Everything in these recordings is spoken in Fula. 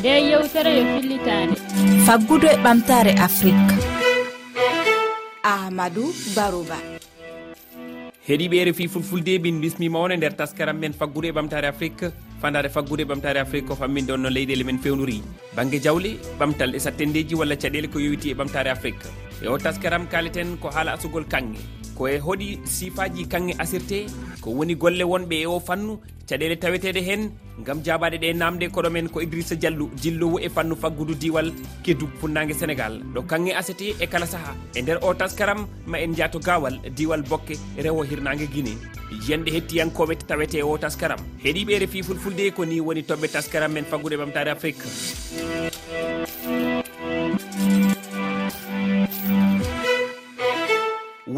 nde yewtere yo fillitade. Faggudu e ɓamtare afrique. Ahmadou barouba. Heeɗiɓe rfi fulfulde min bismima on e nder taskaram men faggudu e ɓamtare afrique. Fandade faggude e ɓamtare afrique ko famminde on no leyɗele men fewnori banggue jawle ɓamtal e sattendeji walla caɗele ko yowiti e ɓamtare afrique. E o taskaram kaleten ko haala asugol kanŋe. ko e hoɗi sifaji kanŋe asirte ko woni golle wonɓe e o fannu caɗele taweteɗe hen gam jabaɗe ɗe namde koɗomen ko idrissa diallu jillowo e fannu faggudu diwal keddu funnague sénégal. Ɗo kanŋe asete e kala saaha. E nder o taskaram ma en jaato gawal diwal bokke rewo hirnague guiné yiyande hettiyankoɓe tawete o taskaram. Heeɗiɓe refi fulfulde ko ni woni toɓɓe taskaram men faggude ɓamtare afrique.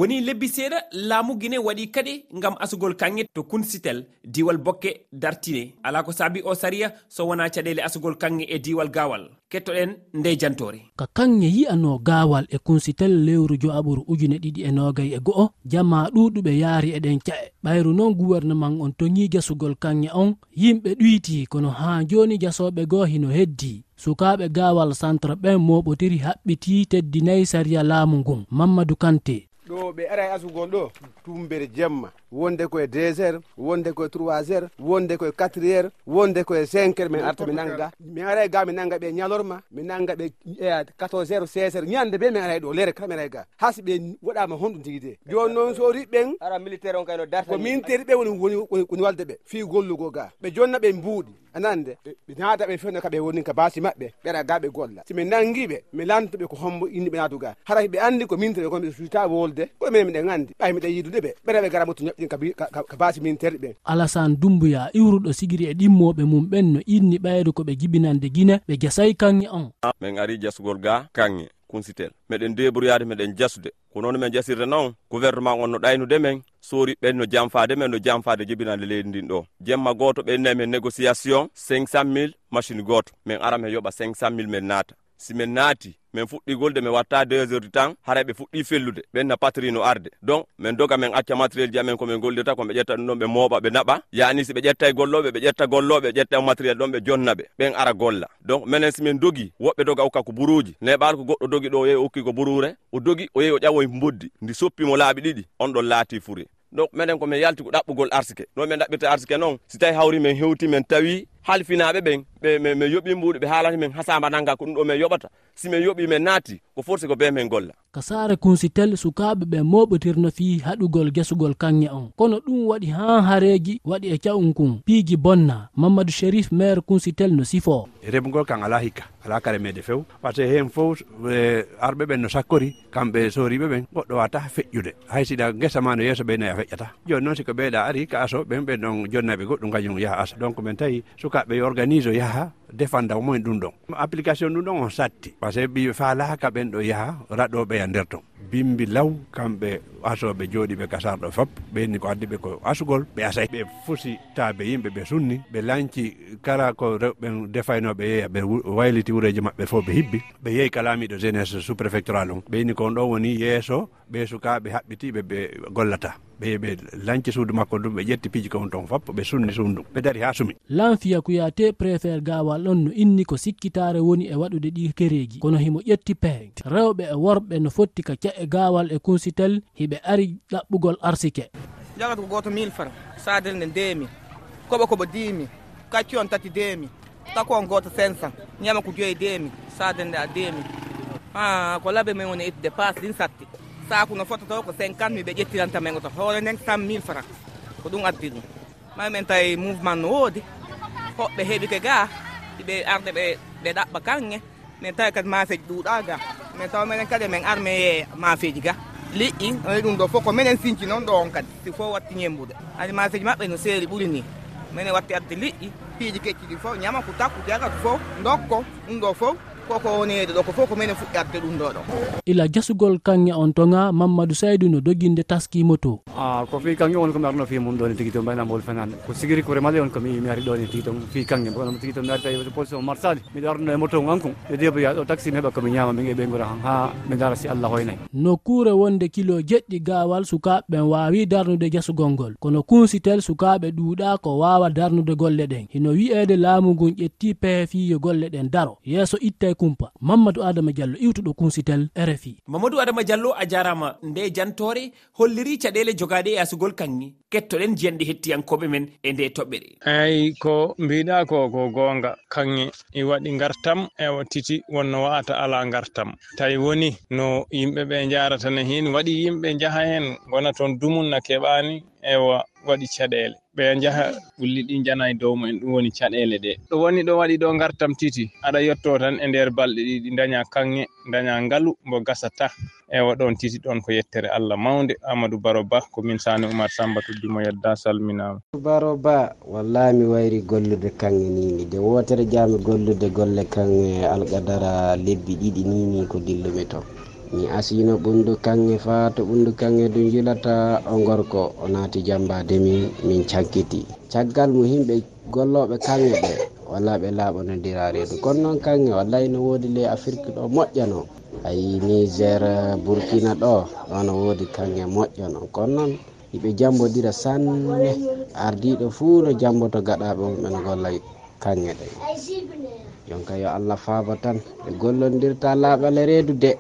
woni lebbi seeɗa laamu guine waɗi kadi ngam asugol kanŋe to kunsitel diwal bokke dartine. Ala ko saabi o sariya so wona caɗele asugol kanŋe e diwal gawal kettoɗen nde jantore ka kanŋe yi'ano gawal e kunsitel lewru joaɓuru ujune ɗiɗi e nogay e go'o jama ɗuɗuɓe yaari eɗen ca'e ɓayru noon gouvernement on toŋi jasugol kanŋe on yimɓe ɗuyti kono ha joni jasoɓe goo hino heddi. Sukaɓe gawal centre ɓen moɓotiri haɓɓiti teddinayi sariya laamu ngun mamadou kanté. ɗo ɓe ara e asugol ɗo tumbere jemma. Wonde koye deux heures wonde koye trois heures wonde koye quatre heures wonde koye cinq heures min arta mi nanga. Mi ara ga mi nanga ɓe ñalorma mi nanga ɓe e, quatorze heures seize heures ñande be mi ara ɗo lere kala mi ara ga. Hasi ɓe waɗama honɗum tigui de. Joni noon so riɓɓen ara militaire on kayno darta ko militaire ɓe woni woni walde ɓe fi gollugo ga. Ɓe jonna ɓe mbuuɗi. anande ɓe naata ɓe fewno kaɓe woni ka baasi maɓɓe ɓeɗa ga ɓe golla. Si min nangiɓe mi lantoɓe ko hombo inniɓe naatuga. Hara ɓe andi ko mintere ko ɓe suita wolde ko minen miɗen andi ɓay miɗen yidude ɓe ɓeɗa ɓe gara moto ñoɓɗin ka baasi mintere ɓen alasane dumbuya iwruɗo sigiri e ɗimmoɓe mum ɓen no inni ɓayde koɓe jibinande guine ɓe gesay kanŋe on. Min ari jasugol ga kanŋe kunsitel. Meɗen debrouillade meɗen jasude. Ko noon min jasirde noon gouvernement on no ɗaynude men. Soori ɓen no jamfade men no jamfade jibinande leydi ndin ɗo. Jemma goto ɓennani men négociation 500 mille machine goto. Min ara min yooɓa 500 mille min naata. simin naati min fuɗɗi golde min watta deux heures du temps hara ɓe fuɗɗi fellude ɓenna patrino arde. Donc min doga min acca matériel ji amen komin gollirta komin ƴetta ɗum ɗon ɓe mooɓa ɓe naɓa. Yani si ɓe ƴetta e golloɓe ɓe ƴetta golloɓe ɓe ƴetta e matériel ɗon ɓe jonna ɓe ɓen ara golla. Donc minen simin dogi woɓɓe doga hokka ko buruji neɓal ko goɗɗo dogi ɗo o yehi o hokki ko burure o dogi o yehi o ƴawoye boddi ndi soppimo laaɓi ɗiɗi on ɗon laati furi donc minen komin yalti ko ɗaɓɓugol arsike. No min ɗaɓɓirta arsike noon si tawi hawri min hewti min tawi halfinaɓe ɓen ɓe min yoɓi mbuɗo ɓe haalata min hasamba nangga ko ɗum ɗo min yoɓata. Si min yoɓi min naati ko forsi ko be min golla. Ka saare kunsitel sukaɓe ɓe moɓotirno fi haɗugol guesugol kanŋe on. Kono ɗum waɗi ha haareji waɗi e cawum kun piiji bonna. Mamadou shérif maire kunsitel no sifo. E Remugol kan ala hikka ala kare meɗe few. Par ce que hen fof e, arɓe ɓen no sakkori kamɓe soriɓe ɓen goɗɗo wata feƴƴude. Hay sina guesa ma no yeeso ɓe a feƴƴata. Joni noon siko ɓeeɗa ari ka aso ɓen ɓe ɗon jonnaɓe goɗɗum kañum yaha asa. Donc min tawi sukaɓe yo organise o yaaha defanda mumen ɗum ɗon. Application ɗum ɗon on satti. Par ce que ɓi falaka ɓen ɗo yaaha raɗoɓe ya nder ton. Bimbi law kamɓe asoɓe jooɗiɓe kasarɗo fop ɓenni ko addi ɓe ko asugol ɓe asay. Ɓe fusi taabe yimɓe ɓe sunni ɓe lanci kala ko rewɓen defaynoɓe yeeya ɓe wayliti wuureji maɓɓe fof ɓe hibbi ɓe yeeyi kalamiɗo jeunesse sous préfectural on ɓeyni ko on ɗon woni yeeso ɓe sukaɓe haɓɓitiɓe ɓe gollata. Ɓe ɓe lanci suudu makko ɗum ɓe ƴetti piiji kon ton fop ɓe sunni suum ɗum ɓe dari ha sumi. Lanfiya kuyate préfére gawal. ngal ɗon no inni ko sikkitare woni e waɗude ɗi kereji kono himo ƴetti peeg rewɓe e worɓe no fotti ka ke'e gawal e kunsitel hiɓe ari ɗaɓɓugol arsike. Jagata ko goto mille franc sadel nde ndemi koɓo koɓo dimi kacci on tati demi tako on goto 500 ñama ko joyi demi sadel nde a demi ha ko laabe men woni ittude passe ɗin satti. Saku no fototo ko 50 miɓe ƴettiranta men oto hoore nden 100 mille franc ko ɗum addi ɗum. Mayi men tawi mouvement no woodi hoɓɓe heeɓi ke ga ardi ɓe arde ɓe ɓe ɗaɓɓa kanŋe. Min tawi kadi mafeji ɗuuɗa ga min tawa minen kadi min arme mafeji ga. Liƴƴi oyi ɗum ɗo fof ko minen sinci noon ɗo on kadi. Si fof watti ñembude. Adi mafeji maɓɓe no seeri ɓuri ni. Minen watti adde liƴƴi piiji kecci ɗi fof ñama ko takku jagat fof dokko ɗum ɗo fof. koko wonede ɗo ko fof ko minen fuɗɗarde ɗum ɗo ɗo. Ila jasugol kanŋe on toŋa mamadou saydou no doguinde taskimo to. A ko fi kanŋe on komi arno fi mum ɗo ɗone tigui to mbaynamol fenande ko sigiri ko remale on komi mi ari ɗo ɗone tigui to fi kanŋe. Kono tigui to mi ari tawi position marsali miɗo arno e moto ankon e deboya ɗo taxi mi heeɓa komi ñama min e ɓe gura han ha mi dara si allah hoynayi nokkure wonde kilo jeɗɗi gawal sukaɓe ɓen wawi darnude jasugol ngol. Kono kunsitel sukaɓe ɗuuɗa ko wawa darnude golle ɗen. Hino wi'ede laamu ngun ƴetti peefiyo golle ɗen daro. Yeeso itta e kumpa mamadou adama diallo iwtuɗo kunsitel rfi mamadou adama diallo a jarama nde jantore holliri caɗele jogaɗe e asugol kanŋi. Kettoɗen jiyanɗe hettiyankoɓe men e nde toɓɓere. Eyyi ko mbiɗa ko ko gonga kanŋe i waɗi gartam e titi wonno wata ala gartam tawi woni no yimɓeɓe jarata ne hen waɗi yimɓe jaaha hen gona toon dumunna keɓani ewa waɗi caɗele ɓe jaha ɓulli ɗi jana e dow mumen ɗum woni caɗele ɗe. Ɗo woni ɗo waɗi ɗo gartam titi. Aɗa yetto tan e nder balɗe ɗiɗi daña kanŋe daña ngalu mbo gasata ewa ɗon titi ɗon ko yettere allah mawde amadou baro ba ko min sani oumar samba tuddimo yedda salminama baro ba wallahi mi wayri gollude kanŋe nini de wotere jami gollude golle kanŋe alkadara lebbi ɗiɗi nini ko dillumi to mi asino ɓundu kanŋe fa to ɓundu kanŋe du jilata o gorko o naati jambade min min cankiti. Caggal mum himɓe golloɓe kanŋe ɓe walla ɓe laaɓanodira reedu kono noon kanŋe wallay no woodi ley afrique ɗo moƴƴano ayi niger burkina ɗo ɗono woodi kanŋe moƴƴano kono noon yiɓe jambodira sanne. Ardiɗo fuu no jamboto gaɗaɓe mumɓe no golla kanŋe ɗe. Jonka yo allah faabo tan ɓe gollondirta laaɓale reedu de.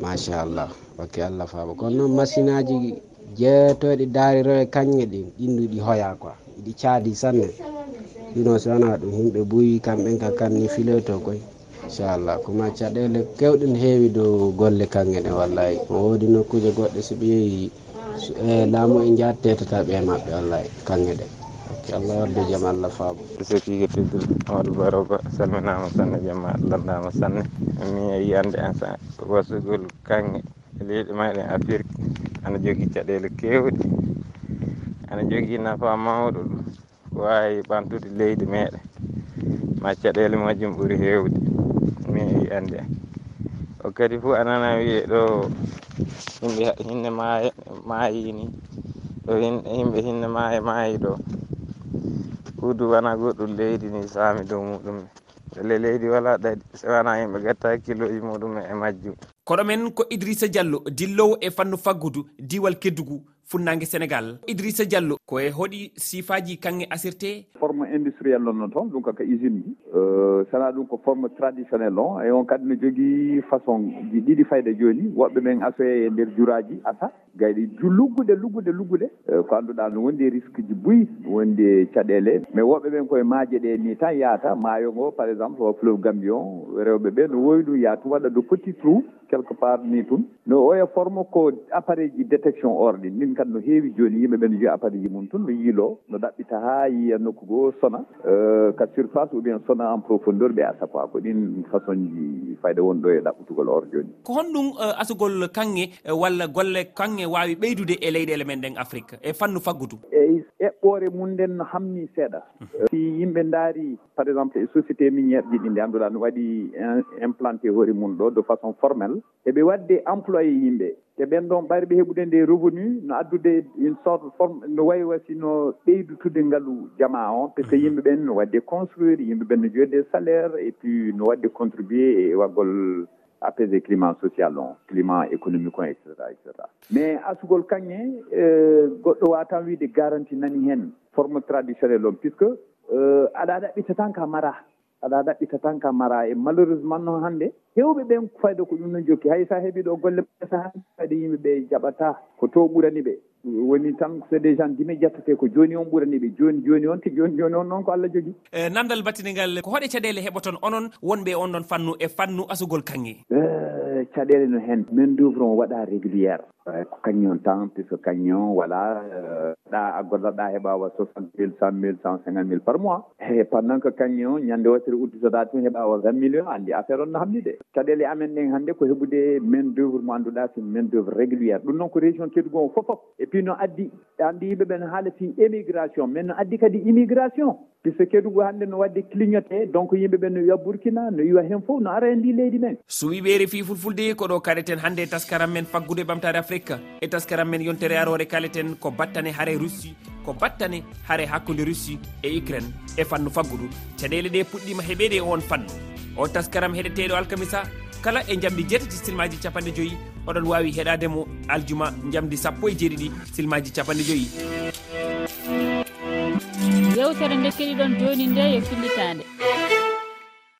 machallah ok allah faaba kono noon machine aji jeetoɗi daariro e kañƴe ɗin ɗinɗu ɗi hoya quoi. Ɗi caadi sanne. Ɗino so wona ɗum yimɓe ɓooyi kamɓen ka kamni filoto koy. Inchallah kuma caɗele kewɗe n heewi dow golle kanŋe ɗe wallayi o woodi nokkuje goɗɗe so ɓe yeehi laamu e jattetata ɓe e maɓɓe wallayi kanŋe ɗe. yo allah wadde jaam allah faamu. Sokiijo tedduɗo mawadou baroba salminama sanne jamma landama sanne. Mi yiyande instant wasugol kanŋe e leyɗe meɗen afrique. Ana jogui caɗele kewɗe ana jogui nafa mawɗo ɗum. Wawi ɓantude leydi meɗen ma caɗele majjum ɓuuri hewde mi yiyande o kadi fof anana wiye ɗo yimɓe hinne maaya maayi ni ɗo yimɓe hinne maaya maayi ɗo. suudu wona goɗɗum leydi ni saami dow muɗum. Ele leydi wala ɗaɗi wona yimɓe gatta hakkiloji muɗum e majjum. Koɗo men ko idrissa diallo dillowo e fannu faggudu diwal keddugu funnague sénégal. Idrissa diallo koye hoɗi sifaji kanŋe asirte? Forme indi industriel lon noon toon ɗum kaka usine ji euh, sana ɗum ko forme traditionnel on e on kadi ne jogii façon ji ɗiɗi fayda jooni woɓɓe men asoye e ndeer juraaji asa. Gayɗi luggude luggude luggude euh, ko annduɗaa no wondi risque ji buyi wondi caɗeele. Mais woɓɓe ɓen koye maaje ɗe ni tan yaata maayo ngo par exemple o fleuve gambion rewɓe ɓe no woowi ɗum yahtu waɗa de petit trou quelque part ni tun. No oya forme ko appareil ji détection or ɗi min kadi no heewi joni yimɓe ɓe no jiya appareil ji mum tun no yiilo no ɗaɓɓita ha yiya nokku goo sona. Euh, ka surface ou bien sona en profondeur ɓe asa quoi ko ɗin façon ji fayda woni ɗo e ɗaɓɓutugol or joni. Ko honɗum euh, asugol kanŋe euh, walla golle kanŋe wawi ɓeydude e leyɗele men ɗen afrique e fannu faggudu? Eyi eɓɓore mum nden no hamni seeɗa. Mhm. Si yimɓe daari par exemple e société miniére ji ɗi nde annduɗa no waɗi implanté hoore mum ɗo de façon formelle. eɓe wadde employé yimɓe. Te ɓen ɗon ɓayɓe heɓude nde revenu no addude une sorte forme no wayi wasi no ɓeydutude ngaalu jama on par ce que mhm. yimɓe ɓen no wadde construire yimɓe ɓen no joɗde salaire et puis no wadde contribué e waggol apaisé climat social on climat économique on et cetera et cetera. Mais asugol kañe euh, goɗɗo watan wiide garanti nani hen forme traditionnel on puisque euh, aɗa ɗaɓɓita tan ka mara. aɗa ɗaɓɓita tan ka mara e malheureusement noon hannde. Hewɓe ɓen fayda ko ɗum noon jokki. Hay sa heeɓi ɗo golle sahan kadi yimɓeɓe jaɓata ko to ɓurani ɓe woni tan c'est des gens guime jattete ko joni on ɓurani ɓe joni joni on te joni joni on noon ko allah jogui. E namdal battinigal ko hoɗe caɗele heɓa toon onon wonɓe on ɗon fannu e fannu asugol kanŋe. Eh, caɗele no hen. Min duvre o waɗa régulière. Eyi ko kañum tan puisque kañum voilà ɗa a golloɗa heeɓa wa soixante mille cent mille cent cinquante mille par mois. E pendant que kañum ñande wottere udditoɗa tun heeɓa wa vingt millions andi affaire on no hamnide caɗele amen ɗen hannde ko heɓude main d' oeuvre mo annduɗa so main d' oeuvre réguliére ɗum noon ko région keddugon fof fof. Et puis no addi. andi yimɓeɓe ne haala fi émigration. Mais no addi kadi immigration piso kedugu hannde no wadde clignoté donc yimɓe ɓe no wiya burkina no yiwa heen fof no ara e ndi leydi men. So wiɓe refi fulfulde koɗo kaleten hannde e taskaram men faggude ɓamtare afrique. E taskaram men yontere arore kaleten ko battane haare russie ko battane haare hakkude russie e ukraine e fannu faggudu. Caɗele ɗe puɗɗima heɓede e on fannu. O taskaram heɗeteɗo alkamisa kala e jamdi jeetati silmaji capanɗe joyyi oɗon wawi heɗademo aljuma jamdi sappo e jeeɗiɗi silmaji capanɗe joyyi yewtere nde keɗiɗon joni nde yo fillitande.